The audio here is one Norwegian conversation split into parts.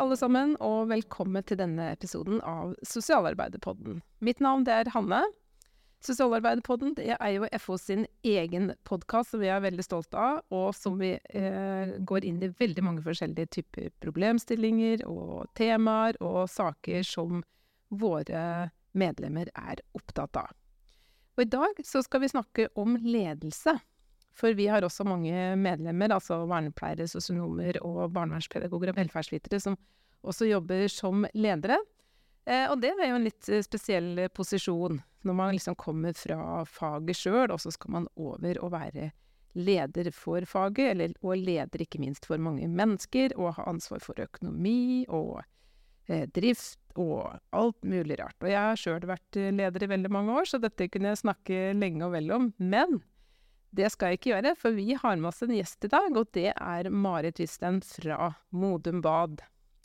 alle sammen, og velkommen til denne episoden av Sosialarbeiderpodden. Mitt navn er Hanne. Sosialarbeiderpodden er jo FO sin egen podkast som vi er veldig stolte av, og som vi eh, går inn i veldig mange forskjellige typer problemstillinger og temaer og saker som våre medlemmer er opptatt av. Og i dag så skal vi snakke om ledelse. For vi har også mange medlemmer, altså vernepleiere, sosionomer og barnevernspedagoger og velferdsvitere, som også jobber som ledere. Eh, og det er jo en litt eh, spesiell posisjon, når man liksom kommer fra faget sjøl, og så skal man over og være leder for faget, eller, og leder ikke minst for mange mennesker, og ha ansvar for økonomi og eh, drift og alt mulig rart. Og jeg har sjøl vært eh, leder i veldig mange år, så dette kunne jeg snakke lenge og vel om. Men det skal jeg ikke gjøre, for vi har med oss en gjest i dag, og det er Marit Wisten fra Modum Bad.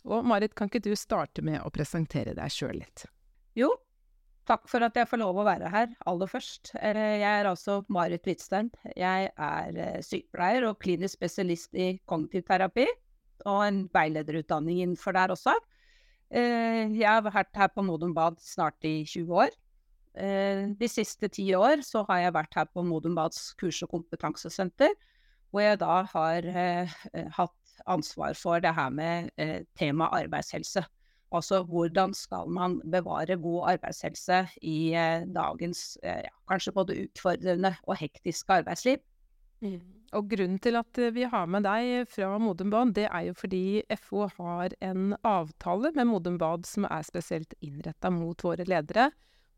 Og Marit, kan ikke du starte med å presentere deg sjøl litt? Jo, takk for at jeg får lov å være her aller først. Eh, jeg er altså Marit Hvitsten. Jeg er eh, sykepleier og klinisk spesialist i kognitiv terapi, og en veilederutdanning innenfor der også. Eh, jeg har vært her på Modum Bad snart i 20 år. Eh, de siste ti år så har jeg vært her på Modum kurs- og kompetansesenter, hvor jeg da har eh, eh, hatt ansvar for det her med eh, tema arbeidshelse. Altså hvordan skal man bevare god arbeidshelse i eh, dagens eh, ja, kanskje både utfordrende og hektiske arbeidsliv. Mm. Og grunnen til at vi har med deg fra Modum Bad, det er jo fordi FO har en avtale med Modum Bad som er spesielt innretta mot våre ledere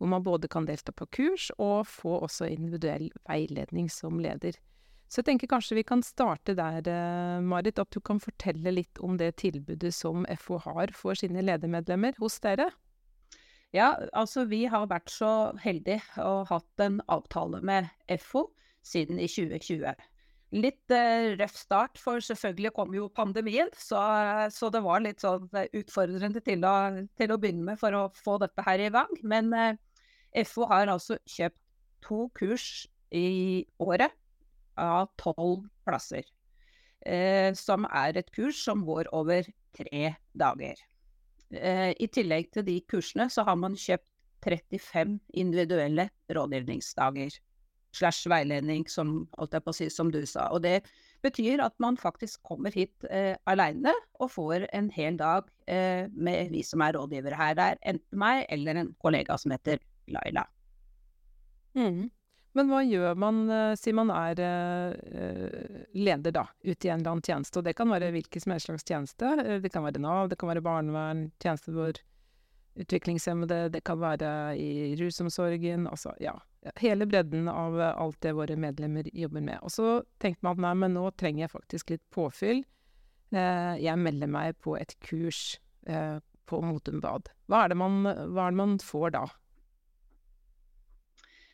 hvor man både kan delta på kurs og få også individuell veiledning som leder. Så jeg tenker kanskje vi kan starte der, eh, Marit, at du kan fortelle litt om det tilbudet som FO har for sine ledermedlemmer hos dere? Ja, altså vi har vært så heldige og hatt en avtale med FO siden i 2020. Litt eh, røff start, for selvfølgelig kom jo pandemien, så, så det var litt sånn utfordrende til å, til å, begynne med for å få dette her i gang. Men eh, FO har altså kjøpt to kurs i året av tolv plasser. Eh, som er et kurs som går over tre dager. Eh, I tillegg til de kursene så har man kjøpt 35 individuelle rådgivningsdager. Slash veiledning, som, si, som, du sa. Og det betyr at man faktisk kommer hit eh, aleine og får en hel dag eh, med vi som er rådgivere her. Det er enten meg eller en kollega som heter Laila. Mm. Men hva gjør man, uh, sier man er uh, leder, da, ute i en eller annen tjeneste? Og det kan være hvilken som helst slags tjeneste. det kan være Nav, det kan være barnevern, tjeneste for utviklingshemmede, det kan være i rusomsorgen, altså ja. Hele bredden av alt det våre medlemmer jobber med. Og så tenkte man at nei, men nå trenger jeg faktisk litt påfyll. jeg melder meg på et kurs på Motum Bad. Hva er, man, hva er det man får da?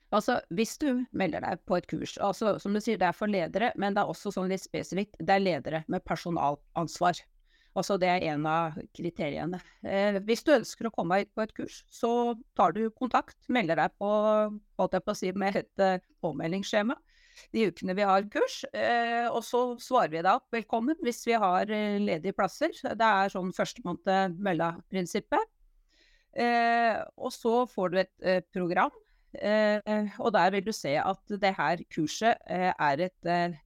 Altså, hvis du melder deg på et kurs, altså som du sier, det er for ledere, men det er også sånn litt spesifikt, det er ledere med personalansvar. Altså det er en av kriteriene. Eh, hvis du ønsker å komme på et kurs, så tar du kontakt, melder deg på, på si, med et uh, påmeldingsskjema de ukene vi har kurs, eh, og så svarer vi deg opp velkommen hvis vi har eh, ledige plasser. Det er sånn førstemann til mølla-prinsippet. Eh, og så får du et eh, program Eh, og der vil du se at det her kurset eh, er et eh,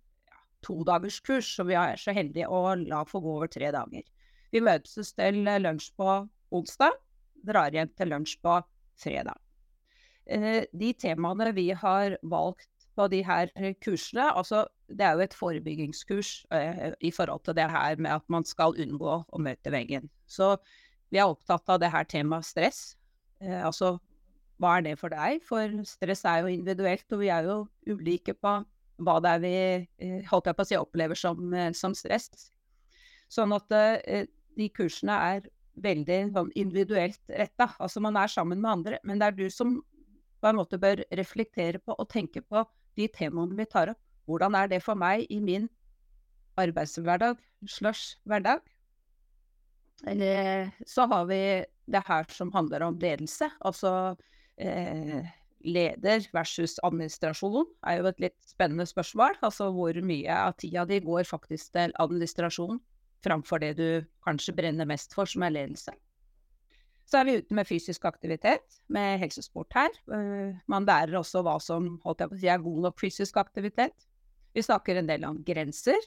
todagerskurs som vi er så heldige å la få gå over tre dager. Vi møtes til lunsj på onsdag, drar hjem til lunsj på fredag. Eh, de temaene vi har valgt på de her kursene, altså det er jo et forebyggingskurs eh, i forhold til det her med at man skal unngå å møte veggen. Så vi er opptatt av det her temaet stress. Eh, altså hva er det for deg? For stress er jo individuelt, og vi er jo ulike på hva det er vi eh, holdt jeg på å si, opplever som, eh, som stress. Sånn at uh, de kursene er veldig sånn, individuelt retta. Altså man er sammen med andre, men det er du som på en måte bør reflektere på og tenke på de temaene vi tar opp. Hvordan er det for meg i min arbeidshverdag slash hverdag? Eller så har vi det her som handler om ledelse. Altså eh, leder versus administrasjon er jo et litt spennende spørsmål. Altså hvor mye av tida di går faktisk til administrasjon framfor det du kanskje brenner mest for, som er ledelse. Så er vi ute med fysisk aktivitet, med helsesport her. Uh, man lærer også hva som si, er god nok fysisk aktivitet. Vi snakker en del om grenser.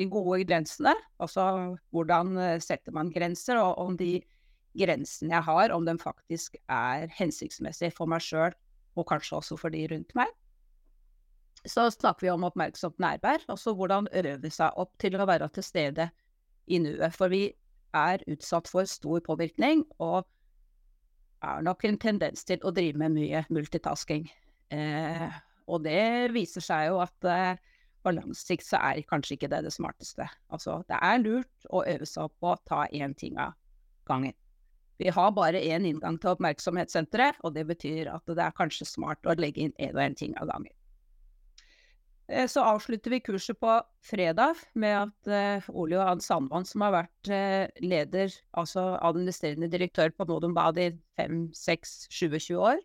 De gode grensene, altså hvordan uh, setter man grenser, og om de grensene jeg har, om den faktisk er hensiktsmessig for meg sjøl, og kanskje også for de rundt meg. Så snakker vi om oppmerksomt nærvær, altså hvordan øve seg opp til å være til stede i nuet. For vi er utsatt for stor påvirkning, og er nok en tendens til å drive med mye multitasking. Eh, og det viser seg jo at eh, på lang sikt så er kanskje ikke det det smarteste. Altså, det er lurt å øve seg opp på å ta én ting av gangen. Vi har bare én inngang til oppmerksomhetssenteret, og det betyr at det er kanskje smart å legge inn én og én ting av gangen. Eh, så avslutter vi kurset på fredag med at uh, Ole Johan Sandvann, som har vært uh, leder, altså administrerende direktør på Modum Bad i 5-6-27 år,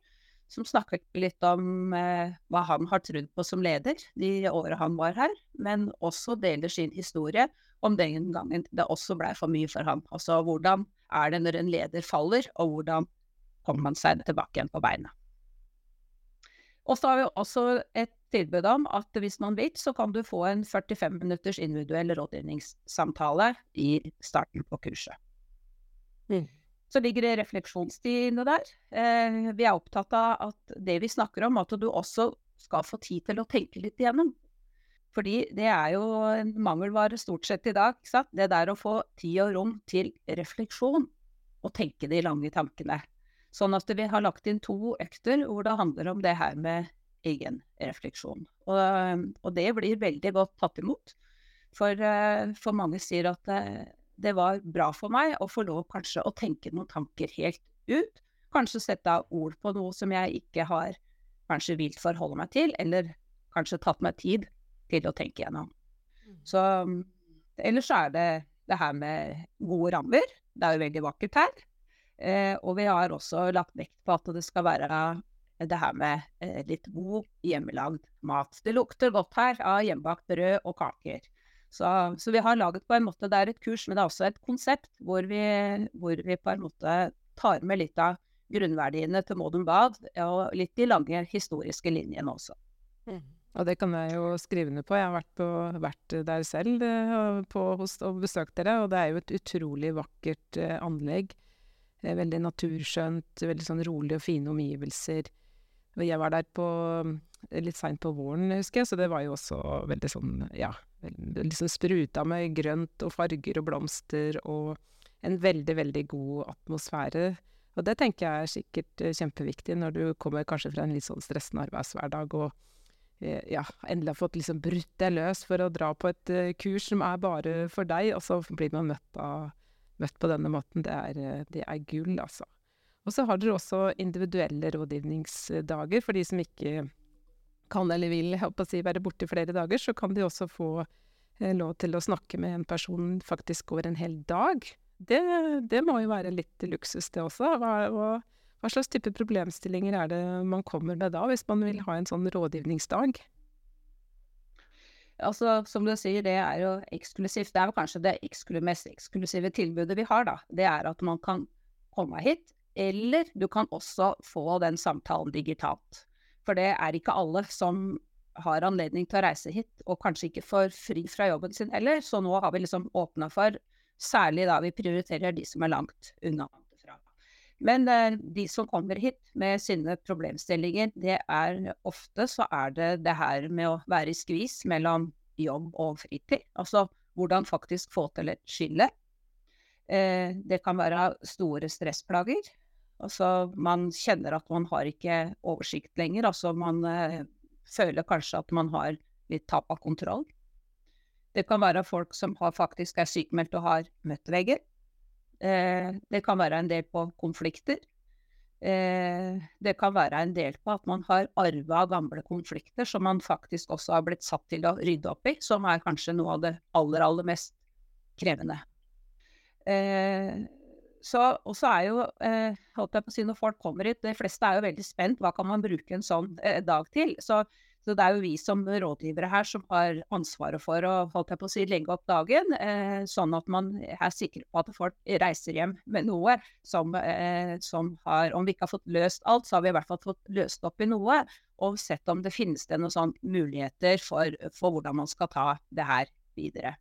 som snakker litt om hva han har trodd på som leder de årene han var her, men også deler sin historie om den gangen det også blei for mye for ham. Altså hvordan er det når en leder faller, og hvordan kommer man seg tilbake igjen på beina. Og så har vi også et tilbud om at hvis man vil, så kan du få en 45 minutters individuell rådgivningssamtale i starten på kurset. Mm. Så ligger det refleksjonstid der. Eh, vi er opptatt av at det vi snakker om, at du også skal få tid til å tenke litt igjennom. Fordi det er jo en mangelvare stort sett i dag. Det der å få tid og rom til refleksjon og tenke de lange tankene. Sånn at vi har lagt inn to økter hvor det handler om det her med egen refleksjon. Og, og det blir veldig godt tatt imot. For, for mange sier at det, det, var bra for meg å få lov kanskje å tenke noen tanker helt ut. Kanskje sette ord på noe som jeg ikke har kanskje vilt forholde meg til, eller kanskje tatt meg tid til å tenke gjennom. Mm. Så ellers er det det her med gode rammer. Det er jo veldig vakkert her. Eh, og vi har også lagt vekt på at det skal være det her med eh, litt god hjemmelagd mat. Det lukter godt her av hjemmebakt brød og kaker. Så, så, vi har laget på en måte, Det er et kurs, men det er også et konsept hvor vi, hvor vi på en måte tar med litt av grunnverdiene til Modum Bad, og litt de lange historiske linjene også. Mm. Og det kan jeg jo skrive ned på. Jeg har vært, på, vært der selv eh, på, hos, og besøkt dere, og det er jo et utrolig vakkert eh, anlegg. Veldig naturskjønt, veldig sånn rolig og fine omgivelser. Jeg var der på litt seint på våren, husker jeg, så det var jo også veldig sånn, ja Liksom spruta med grønt og farger og blomster og en veldig, veldig god atmosfære. Og det tenker jeg er sikkert eh, kjempeviktig når du kommer kanskje fra en litt sånn stressende arbeidshverdag og eh, ja, endelig har fått liksom brutt deg løs for å dra på et uh, kurs som er bare for deg, og så blir man møtt, av, møtt på denne måten. Det er, det er gull, altså. Og så har dere også individuelle rådgivningsdager for de som ikke kan eller vil si, være borte flere dager. Så kan de også få eh, lov til å snakke med en person faktisk over en hel dag. Det, det må jo være litt luksus, det også. Hva, hva, hva, slags type problemstillinger er det man kommer med da, hvis man vil ha en sånn rådgivningsdag? Altså, som du sier, det er jo eksklusivt. Det er jo kanskje det mest eksklusive tilbudet vi har, da. Det er at man kan komme hit, eller du kan også få den samtalen digitalt. For det er ikke alle som har anledning til å reise hit, og kanskje ikke får fri fra jobben sin heller. Så nå har vi liksom åpna for, særlig da vi prioriterer de som er langt unna. Men eh, de som kommer hit med sine problemstillinger, det er ofte så er det det her med å være i skvis mellom jobb og fritid. Altså hvordan faktisk få til et skille. Eh, det kan være store stressplager. Altså, man kjenner at man har ikke oversikt lenger. Altså, man eh, føler kanskje at man har litt tap av kontroll. Det kan være folk som faktisk er sykemeldt og har møtt vegger. Eh, det kan være en del på konflikter. Eh, det kan være en del på at man har arva gamle konflikter som man faktisk også har blitt satt til å rydde opp i, som er kanskje noe av det aller, aller mest krevende. Eh, så, og så er jo, holdt jeg på å si, når folk kommer hit, de fleste er jo veldig spent. Hva kan man bruke en sånn dag til? Så Så det er jo vi som rådgivere her som har ansvaret for å holdt jeg på å si, legge opp dagen, eh, sånn at man er sikker på at folk reiser hjem med noe som, eh, som, har Om vi ikke har fått løst alt, så har vi i hvert fall fått løst opp i noe, og sett om det finnes det noen sånn muligheter for, for hvordan man skal ta det her videre.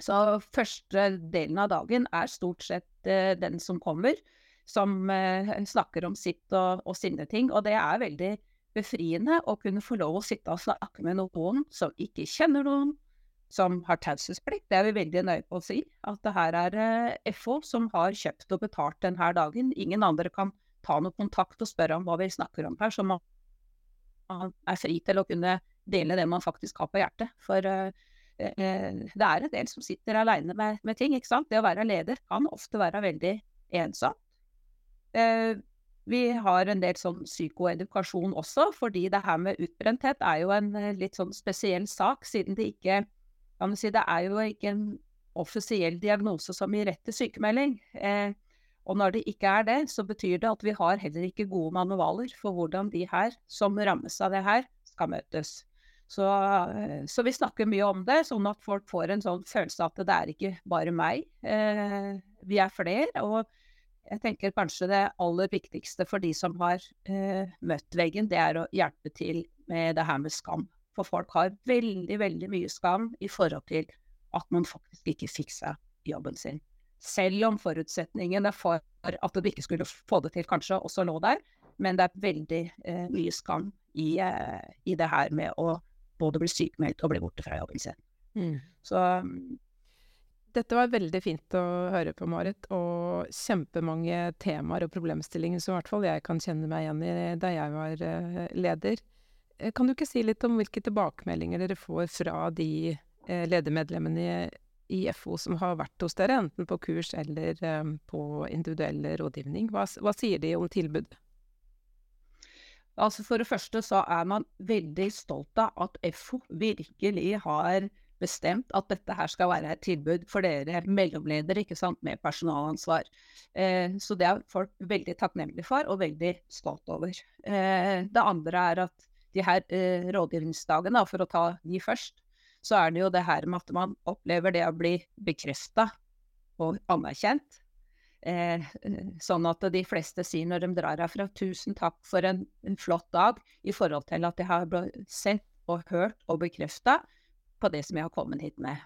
Så første delen av dagen er stort sett eh, den som kommer, som eh, snakker om sitt og, og sine ting, og det er veldig befriende å kunne få lov å sitte og snakke med noen som ikke kjenner noen, som har taushetsplikt. Det er vi veldig nøye på å si. At det her er eh, FO som har kjøpt og betalt denne dagen. Ingen andre kan ta noe kontakt og spørre om hva vi snakker om her. Så man er fri til å kunne dele det man faktisk har på hjertet. For uh, det er en del som sitter aleine med, med, ting. ikke sant? Det å være leder kan ofte være veldig ensomt. Uh, vi har en del sånn psykoedukasjon også, fordi det her med utbrenthet er jo en eh, litt sånn spesiell sak, siden det ikke kan si, Det er jo ikke en offisiell diagnose som gir rett til sykemelding. Eh, og når det ikke er det, så betyr det at vi har heller ikke gode manualer for hvordan de her, som rammes av det her, skal møtes. Så, eh, så, vi snakker mye om det, sånn at folk får en sånn følelse at det er ikke bare meg. Eh, vi er flere. og jeg tenker kanskje det aller viktigste for de som har eh, møtt veggen, det er å hjelpe til med det her med skam. For folk har veldig, veldig mye skam i forhold til at man faktisk ikke fikk seg jobben sin. Selv om forutsetningene for at de ikke skulle få det til, kanskje også lå der. Men det er veldig eh, mye skam i, eh, i, det her med å både bli sykmeldt og bli borte fra jobben sin. Mm. Så dette var veldig fint å høre på, Marit, og kjempemange temaer og problemstillinger som i hvert fall jeg kan kjenne meg igjen i da jeg var uh, leder. Eh, kan du ikke si litt om hvilke tilbakemeldinger dere får fra de uh, ledermedlemmene i, FO som har vært hos dere, enten på kurs eller på individuell rådgivning? Hva, hva sier de om tilbudet? Altså For det første så er man veldig stolt av at FO virkelig har bestemt at dette her skal være et tilbud for dere mellomledere ikke sant, med personalansvar. Eh, så det er folk veldig takknemlige for og veldig stolt over. Eh, det andre er at de her eh, rådgivningsdagene, for å ta de først, så er det jo det her med at man opplever det å bli bekrefta og anerkjent. Eh, sånn at de fleste sier når de drar herfra 'tusen takk for en, en flott dag', i forhold til at de har blitt sett og hørt og bekrefta på det som jeg har kommet hit med.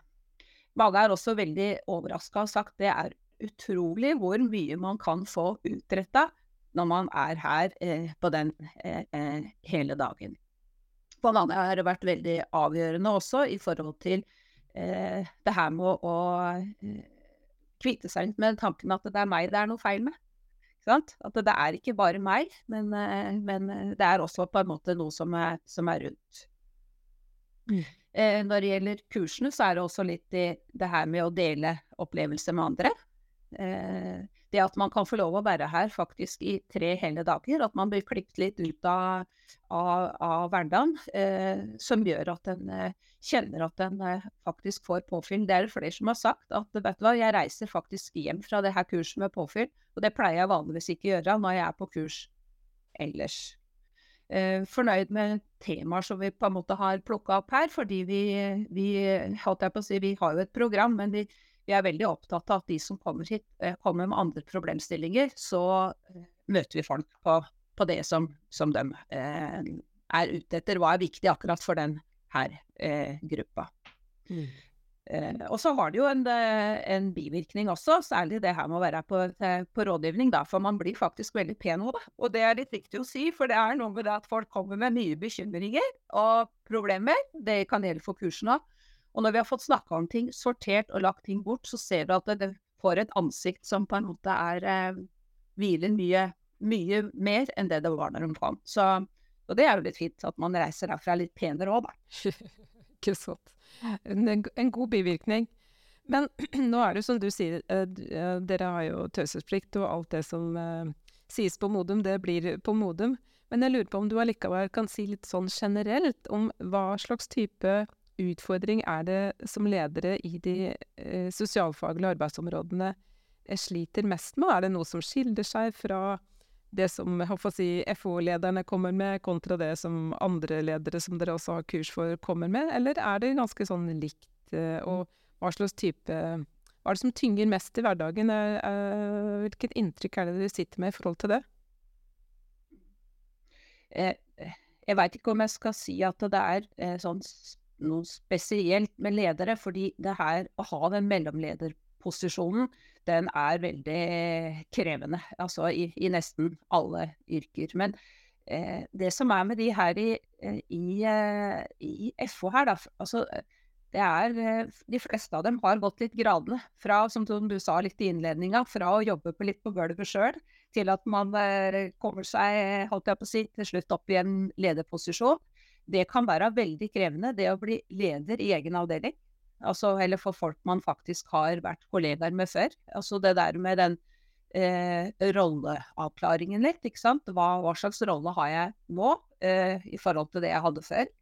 Mange er også veldig overraska og sagt det er utrolig hvor mye man kan få utretta når man er her eh, på den eh, eh hele dagen. For mange har det vært veldig avgjørende også i forhold til eh, det her med å, å eh, kvitte seg med tanken at det er meg det er noe feil med. At det er ikke bare meg, men, eh, men, det er også på en måte noe som er, som er rundt. Mm. Eh, når det gjelder kursene, så er det også litt i det her med å dele opplevelser med andre. Eh, det at man kan få lov å være her faktisk i tre hele dager, at man blir klippet litt ut av, av, av hverdagen, eh, som gjør at en eh, kjenner at en eh, faktisk får påfyll. Det er det flere som har sagt at vet du hva, jeg reiser faktisk hjem fra det her kurset med påfyll, og det pleier jeg vanligvis ikke å gjøre når jeg er på kurs ellers fornøyd med temaer som vi på en måte har plukka opp her. Fordi vi, vi, si, vi har jo et program, men vi, vi er veldig opptatt av at de som kommer hit, eh, kommer med andre problemstillinger. Så eh, møter vi folk på, på det som, som de eh, er ute etter. Hva er viktig akkurat for den her eh, gruppa. Mm. Eh, og så har det jo en, eh, en, bivirkning også, særlig det her med å være på, eh, på rådgivning, da, for man blir faktisk veldig pen av det. Og det er litt viktig å si, for det er noe med det at folk kommer med mye bekymringer og problemer. Det kan gjelde for kursene. Og når vi har fått snakka om ting, sortert og lagt ting bort, så ser du at det, det får et ansikt som på en måte er eh, hviler mye, mye mer enn det det var når de kom. Så, og det er jo litt fint at man reiser derfra litt penere òg, da. Ikke sant en, en god bivirkning. Men nå er det som du sier, eh, eh, dere har jo taushetsplikt, og alt det som uh, sies på Modum, det blir på Modum. Men jeg lurer på om du allikevel kan si litt sånn generelt om hva slags type utfordring er det som ledere i de sosialfaglige arbeidsområdene sliter mest med? Er det noe som skiller seg fra det som si, FO-lederne kommer med, kontra det som andre ledere som dere også har kurs for, kommer med? Eller er det ganske sånn likt? Eh, og hva slags type Hva er det som tynger mest i hverdagen? Hvilket inntrykk er det dere sitter med i forhold til det? Jeg veit ikke om jeg skal si at det er sånn noe spesielt med ledere, fordi det her å ha den mellomlederposisjonen den er veldig krevende. Altså i, i nesten alle yrker. Men eh, det som er med de her i, eh, i, eh, i FO her, da altså er, eh, De fleste av dem har gått litt gradene. Fra som du sa litt i innledninga, fra å jobbe på litt på gulvet sjøl, til at man kommer seg holdt jeg på å si, til slutt opp i en lederposisjon. Det kan være veldig krevende, det å bli leder i egen avdeling. Altså, eller for folk man faktisk har vært kollegaer med før. Altså det der med den eh, rolleavklaringen litt, ikke sant. Hva, hva, slags rolle har jeg nå eh, i forhold til det jeg hadde før?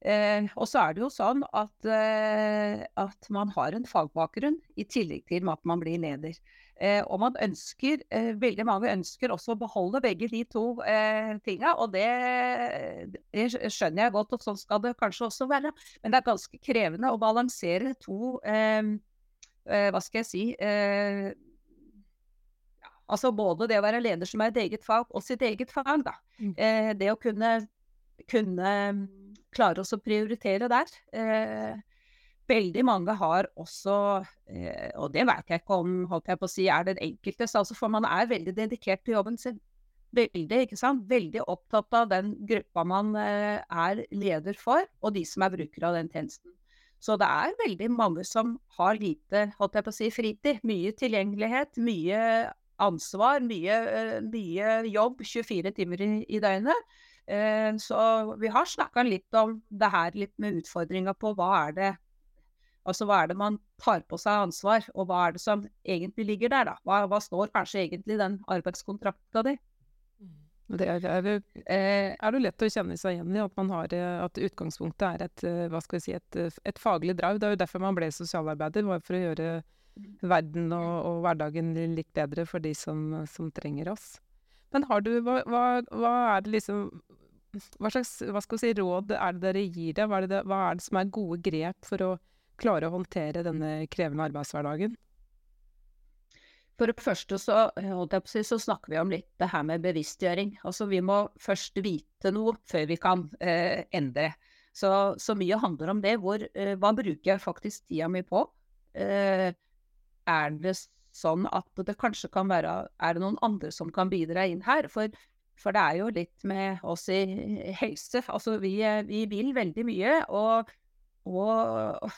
Eh, og så er det jo sånn at, eh, at man har en fagbakgrunn i tillegg til at man blir leder. Eh, og man ønsker, eh, veldig mange ønsker også å beholde begge de to eh, tinga, og det, det, skjønner jeg godt, og sånn skal det kanskje også være. Men det er ganske krevende å balansere to eh, eh, Hva skal jeg si eh, Altså både det å være leder som er et eget fag, og sitt eget fag, da. Mm. det å kunne, kunne klare oss å prioritere der. Veldig mange har også, eh, og det vet jeg ikke om holdt jeg på å si, er den enkeltes, altså for man er veldig dedikert til jobben sin. Veldig, ikke sant? Veldig opptatt av den gruppa man eh, er leder for, og de som er brukere av den tjenesten. Så det er veldig mange som har lite holdt jeg på å si, fritid. Mye tilgjengelighet, mye ansvar, mye, eh, mye jobb 24 timer i, i døgnet. Så vi har snakka litt om det her litt med utfordringa på hva er det Altså hva er det man tar på seg ansvar, og hva er det som egentlig ligger der, da? Hva, hva står kanskje egentlig i den arbeidskontrakta di? Mm. Det er, er, eh, er det lett å kjenne seg igjen i at, man har, eh, at utgangspunktet er et, eh, si, et, et faglig drive. Det er jo derfor man ble sosialarbeider, var for å gjøre verden og, og hverdagen litt bedre for de som, som trenger oss. Men har du, hva, hva, hva, er det liksom Hva slags hva si, råd er det dere gir deg? Hva hva er det som er gode grep for å klare å håndtere denne krevende arbeidshverdagen? For det første så, si, så, snakker vi om litt det her med bevisstgjøring. Altså vi må først vite noe før vi kan eh, endre. Så, så, mye handler om det. Hvor, eh, hva bruker jeg faktisk tida mi på? Eh, er det sånn at det kanskje kan være Er det noen andre som kan bidra inn her? For, for det er jo litt med oss i helse. Altså vi, vi vil veldig mye. Og, og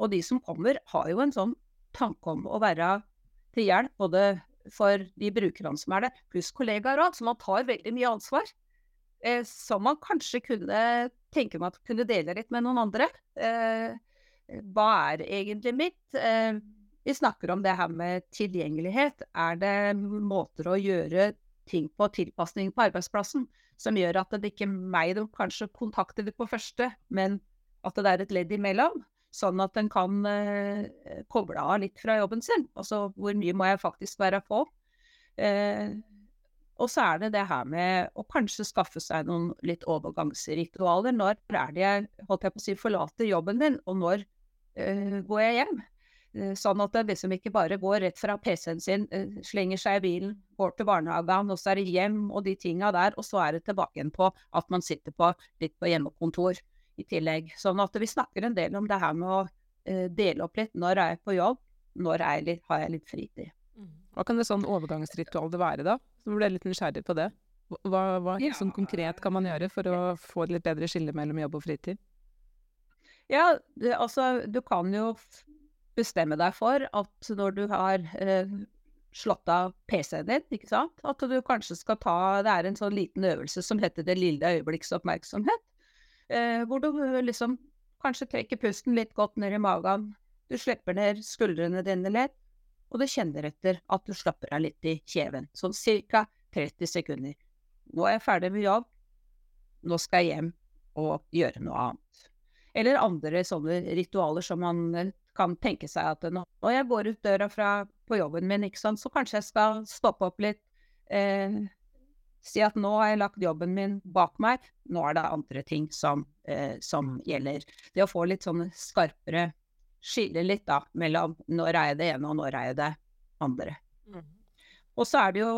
og de som kommer, har jo en sånn tanke om å være til hjelp, både for de brukerne som er der, pluss kollegaer òg, så man tar veldig mye ansvar. Eh, som man kanskje kunne tenke meg at kunne dele litt med noen andre. Eh, hva er egentlig mitt? Eh, vi snakker om det her med tilgjengelighet. Er det måter å gjøre ting på, tilpasning på arbeidsplassen, som gjør at det ikke er meg de kanskje kontakter på første, men at det er et ledd imellom? Sånn at en kan eh, koble av litt fra jobben sin. Altså hvor mye må jeg faktisk være på. Eh, og så er det det her med å kanskje skaffe seg noen litt overgangsritualer. Når er det jeg holdt jeg på å si, forlater jobben min, og når eh, går jeg hjem? Eh, sånn at det liksom ikke bare går rett fra PC-en sin, eh, slenger seg i bilen, går til barnehagen, og så er det hjem og de tinga der, og så er det tilbake igjen på at man sitter på litt på hjemmekontor i tillegg. Sånn at vi snakker en del om det her med å uh, dele opp litt. Når er jeg på jobb? Når jeg litt, har jeg litt fritid? Mm. Hva kan det sånn overgangsritual det være, da? Så ble jeg litt nysgjerrig på det. Hva, hva ja. sånn konkret kan man gjøre for å få et litt bedre skille mellom jobb og fritid? Ja, det, altså du kan jo bestemme deg for at når du har eh, slått av PC-en din, ikke sant, at du kanskje skal ta Det er en sånn liten øvelse som heter det lille øyeblikks oppmerksomhet. Eh, hvor du liksom kanskje trekker pusten litt godt ned i magen. Du slipper ned skuldrene dine litt, og du kjenner etter at du slapper av litt i kjeven. Sånn ca. 30 sekunder. Nå er jeg ferdig med jobb. Nå skal jeg hjem og gjøre noe annet. Eller andre sånne ritualer som man eh, kan tenke seg at når jeg går ut døra fra, på jobben min, så kanskje jeg skal stoppe opp litt, eh, Si at nå har jeg lagt jobben min bak meg, nå er det andre ting som, eh, som gjelder. Det å få litt sånn skarpere Skille litt da mellom når er jeg det ene og når er jeg det andre. Mm. Og så er det jo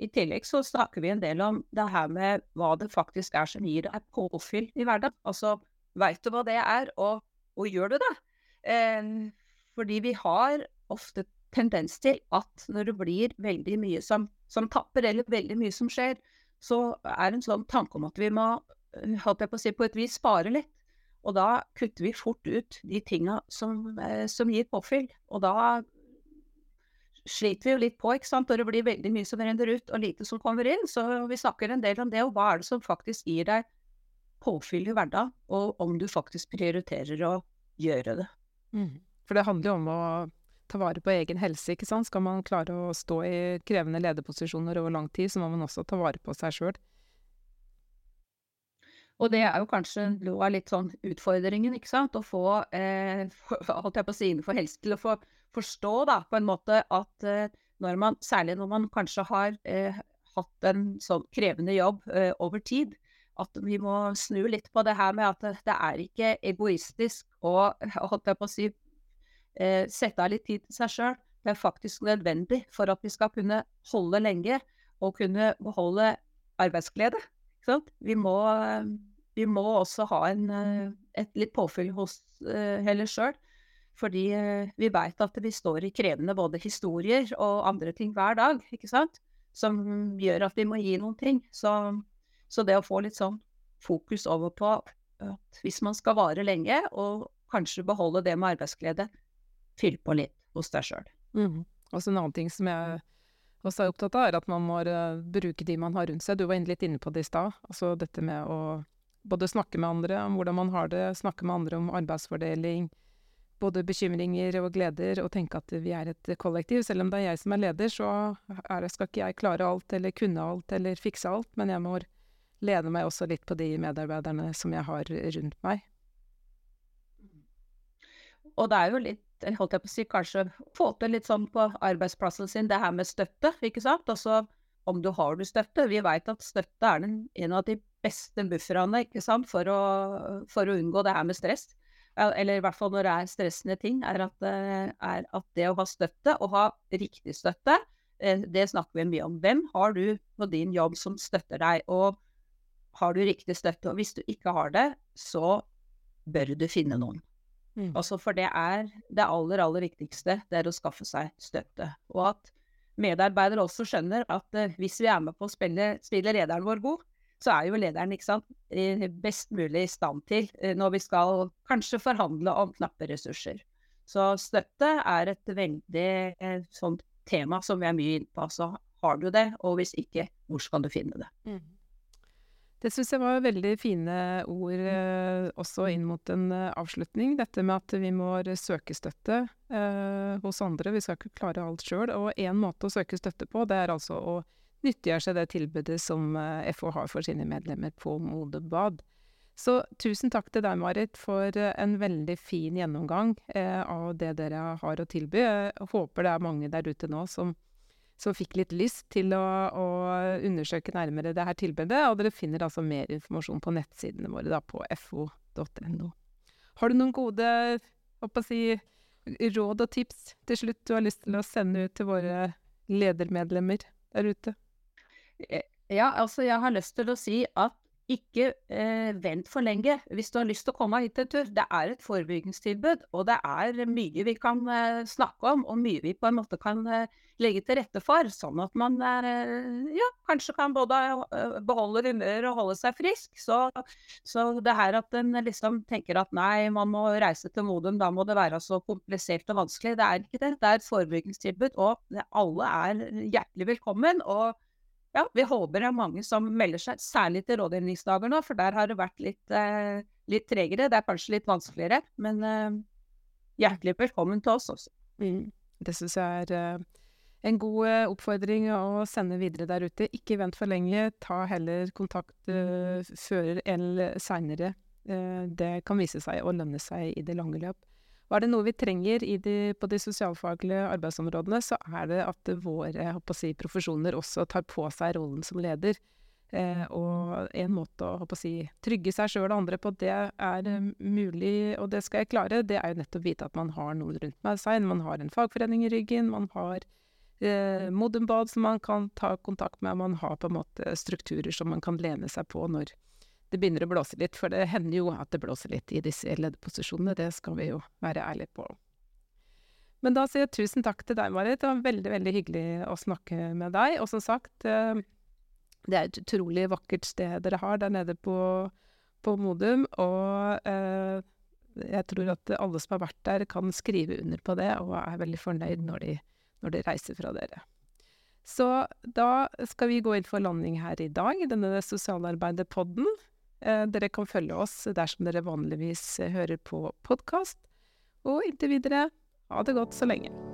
I tillegg så snakker vi en del om det her med hva det faktisk er som gir deg påfyll i hverdagen. Altså veit du hva det er, og, og gjør du det? Eh, fordi vi har ofte tendens til at når det blir veldig mye som, som tapper, eller veldig mye som skjer, så er det en sånn tanke om at vi må, holdt jeg på å si, på et vis spare litt. Og da kutter vi fort ut de tinga som, eh, som, gir påfyll. Og da sliter vi jo litt på, ikke sant, når det blir veldig mye som renner ut og lite som kommer inn. Så vi snakker en del om det, og hva er det som faktisk gir deg påfyll i hverdagen, og om du faktisk prioriterer å gjøre det. Mm. For det handler jo om å ta vare på egen helse, ikke sant. Skal man klare å stå i krevende lederposisjoner over lang tid, så må man også ta vare på seg sjøl. Og det er jo kanskje noe av litt sånn utfordringen, ikke sant. Å få, eh, holdt jeg på å si, innenfor helse til å få forstå, da, på en måte at eh, når man, særlig når man kanskje har eh, hatt en sånn krevende jobb eh, over tid, at vi må snu litt på det her med at det, er ikke egoistisk å, holdt jeg på å si, eh, sette av litt tid til seg sjøl. Det er faktisk nødvendig for at vi skal kunne holde lenge og kunne beholde arbeidsglede. Vi må, vi må, også ha en, et litt påfyll hos uh, heller sjøl. Fordi uh, vi veit at vi står i krevende både historier og andre ting hver dag, ikke sant. Som gjør at vi må gi noen ting. Så, så det å få litt sånn fokus over på at hvis man skal vare lenge, og kanskje beholde det med arbeidsglede, fyll på litt hos deg sjøl. Mm. Og så en annen ting som jeg også er opptatt av, er at man må uh, bruke de man har rundt seg. Du var litt inne på det i stad. Altså dette med å både snakke med andre om hvordan man har det, snakke med andre om arbeidsfordeling, både bekymringer og gleder, og tenke at vi er et kollektiv. Selv om det er jeg som er leder, så er, skal ikke jeg klare alt eller kunne alt eller fikse alt, men jeg må lene meg også litt på de medarbeiderne som jeg har rundt meg. Og det er jo litt holdt jeg på å si, kanskje få til litt sånn på arbeidsplassen sin, det her med støtte, ikke sant. Altså om du har du støtte. Vi veit at støtte er den, en av de beste bufferne ikke sant, for å, for å, unngå det her med stress. Eller i hvert fall når det er stressende ting, er at, er at det å ha støtte, og ha riktig støtte, eh, det snakker vi mye om. Hvem har du på din jobb som støtter deg? Og har du riktig støtte? Og hvis du ikke har det, så bør du finne noen. Mm. Altså for det er det aller, aller viktigste, det er å skaffe seg støtte. Og at medarbeidere også skjønner at uh, hvis vi er med på å spille, spille lederen vår god, så er jo lederen ikke sant, best mulig i stand til uh, når vi skal kanskje forhandle om knappe ressurser. Så støtte er et veldig uh, sånt tema som vi er mye inne på. Så har du det, og hvis ikke, hvor skal du finne det? Mm. Det syns jeg var veldig fine ord mm. eh, også inn mot en eh, avslutning. Dette med at vi må søke støtte eh, hos andre. Vi skal ikke klare alt sjøl. Og én måte å søke støtte på, det er altså å nyttiggjøre seg det tilbudet som eh, FH har for sine medlemmer på Modebad. Så tusen takk til deg, Marit, for eh, en veldig fin gjennomgang eh, av det dere har å tilby. Jeg håper det er mange der ute nå som som fikk litt lyst til å, å, undersøke nærmere det her tilbudet. Og dere finner altså mer informasjon på nettsidene våre da, på fo.no. Har du noen gode si, råd og tips til slutt du har lyst til å sende ut til våre ledermedlemmer der ute? Ja, altså jeg har lyst til å si at ikke eh, vent for lenge hvis du har lyst til å komme hit en tur. Det er et forebyggingstilbud, og det er mye vi kan eh, snakke om, og mye vi på en måte kan eh, legge til rette for. Sånn at man eh, ja, kanskje kan både eh, beholde humøret og holde seg frisk. Så, så, det her at en liksom tenker at nei, man må reise til Modum, da må det være så komplisert og vanskelig. Det er ikke det. Det er et forebyggingstilbud, og alle er hjertelig velkommen. og ja, vi håper det er mange som melder seg, særlig til rådgivningsdager nå, for der har det vært litt, eh, litt tregere. Det er kanskje litt vanskeligere, men eh, hjertelig velkommen til oss også. Mm. Det syns jeg er eh, en god eh, oppfordring å sende videre der ute. Ikke vent for lenge, ta heller kontakt uh, før eller seinere. Uh, det kan vise seg å lønne seg i det lange løp. Og er det noe vi trenger de, på de sosialfaglige arbeidsområdene, så er det at våre si, profesjoner også tar på seg rollen som leder. Eh, og en måte å si, trygge seg sjøl og andre på at det er eh, mulig, og det skal jeg klare, det er jo nettopp å vite at man har noen rundt med seg. Man har en fagforening i ryggen, man har eh, Modenbad som man kan ta kontakt med, man har på en måte strukturer som man kan lene seg på når det begynner å blåse litt, for det hender jo at det blåser litt i disse lederposisjonene, det skal vi jo være ærlige på. Men da sier jeg tusen takk til deg, Marit. Det var veldig, veldig hyggelig å snakke med deg. Og som sagt, eh, det er et utrolig vakkert sted dere har der nede på, på Modum. Og eh, jeg tror at alle som har vært der, kan skrive under på det, og er veldig fornøyd når de, når de reiser fra dere. Så da skal vi gå inn for landing her i dag, denne sosialarbeiderpodden. Eh, dere kan følge oss dersom dere vanligvis hører på podkast. Og inntil videre, ha det godt så lenge.